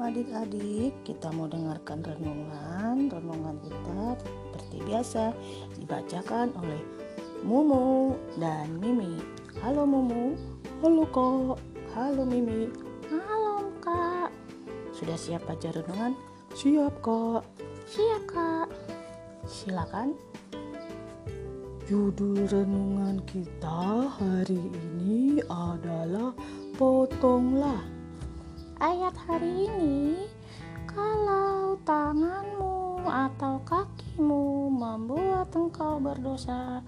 adik-adik, kita mau dengarkan renungan. Renungan kita seperti biasa dibacakan oleh Mumu dan Mimi. Halo Mumu. Halo Kak. Halo Mimi. Halo Kak. Sudah siap baca renungan? Siap Kak. Siap Kak. Silakan. Judul renungan kita hari ini adalah Potonglah. Ayat hari ini, kalau tanganmu atau kakimu membuat engkau berdosa,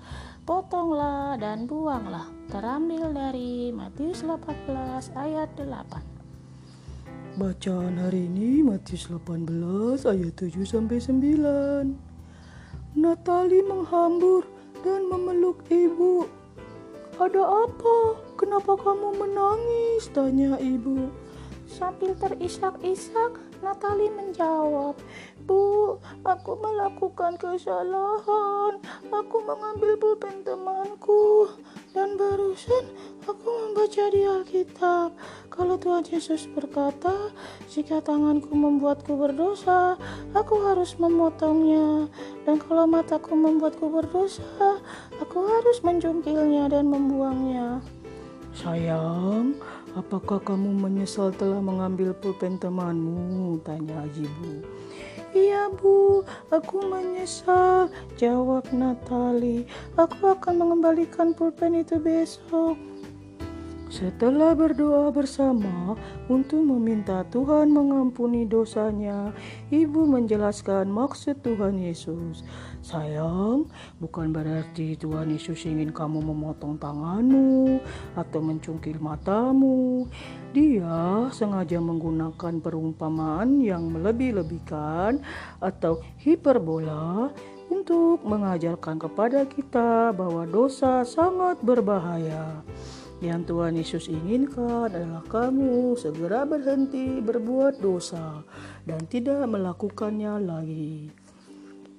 potonglah dan buanglah. Terambil dari Matius 18 ayat 8. Bacaan hari ini Matius 18 ayat 7 sampai 9. Natali menghambur dan memeluk ibu. Ada apa? Kenapa kamu menangis? Tanya ibu. Sambil terisak-isak, Natali menjawab, Bu, aku melakukan kesalahan. Aku mengambil pulpen temanku. Dan barusan aku membaca di Alkitab. Kalau Tuhan Yesus berkata, jika tanganku membuatku berdosa, aku harus memotongnya. Dan kalau mataku membuatku berdosa, aku harus menjungkilnya dan membuangnya. Sayang, apakah kamu menyesal telah mengambil pulpen temanmu? Tanya ibu. Iya bu, aku menyesal, jawab Natali. Aku akan mengembalikan pulpen itu besok. Setelah berdoa bersama untuk meminta Tuhan mengampuni dosanya, ibu menjelaskan maksud Tuhan Yesus. Sayang, bukan berarti Tuhan Yesus ingin kamu memotong tanganmu atau mencungkil matamu. Dia sengaja menggunakan perumpamaan yang melebih-lebihkan atau hiperbola untuk mengajarkan kepada kita bahwa dosa sangat berbahaya. Yang Tuhan Yesus inginkan adalah kamu segera berhenti berbuat dosa dan tidak melakukannya lagi.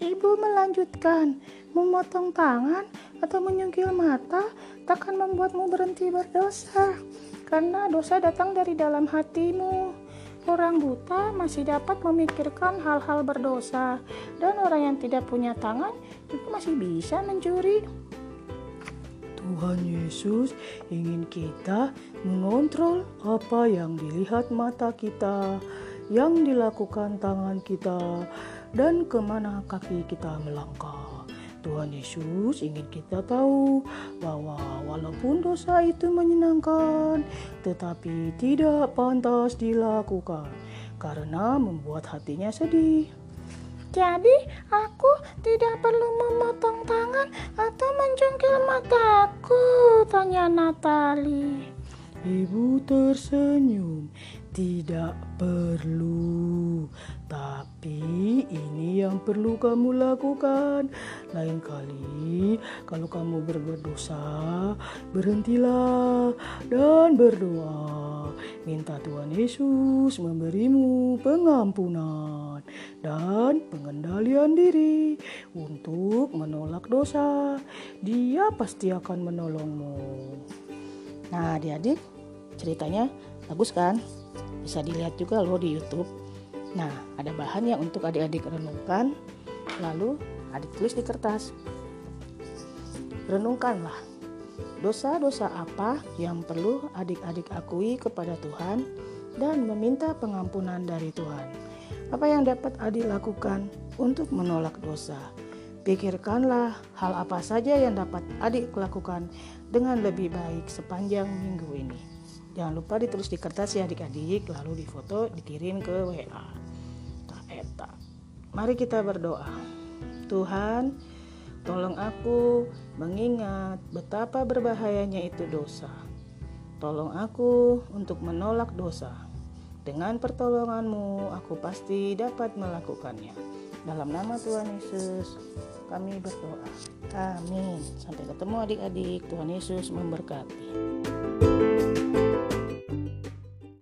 Ibu melanjutkan, memotong tangan atau menyungkil mata takkan membuatmu berhenti berdosa, karena dosa datang dari dalam hatimu. Orang buta masih dapat memikirkan hal-hal berdosa, dan orang yang tidak punya tangan juga masih bisa mencuri. Tuhan Yesus ingin kita mengontrol apa yang dilihat mata kita, yang dilakukan tangan kita, dan ke mana kaki kita melangkah. Tuhan Yesus ingin kita tahu bahwa walaupun dosa itu menyenangkan, tetapi tidak pantas dilakukan karena membuat hatinya sedih. Jadi, aku tidak perlu memotong tangan atau mencungkil mataku, tanya Natali. Ibu tersenyum, tidak perlu. Tapi ini yang perlu kamu lakukan. Lain kali kalau kamu berbuat dosa, berhentilah dan berdoa. Minta Tuhan Yesus memberimu pengampunan dan pengendalian diri untuk menolak dosa. Dia pasti akan menolongmu. Nah, adik-adik, ceritanya bagus kan? Bisa dilihat juga loh di YouTube. Nah, ada bahan yang untuk adik-adik renungkan, lalu adik tulis di kertas. Renungkanlah dosa-dosa apa yang perlu adik-adik akui kepada Tuhan dan meminta pengampunan dari Tuhan. Apa yang dapat adik lakukan untuk menolak dosa? Pikirkanlah hal apa saja yang dapat adik lakukan dengan lebih baik sepanjang minggu ini. Jangan lupa ditulis di kertas ya adik-adik, lalu difoto dikirim ke WA. Eta. Mari kita berdoa. Tuhan, tolong aku mengingat betapa berbahayanya itu dosa. Tolong aku untuk menolak dosa. Dengan pertolonganmu, aku pasti dapat melakukannya. Dalam nama Tuhan Yesus, kami berdoa. Amin. Sampai ketemu adik-adik. Tuhan Yesus memberkati.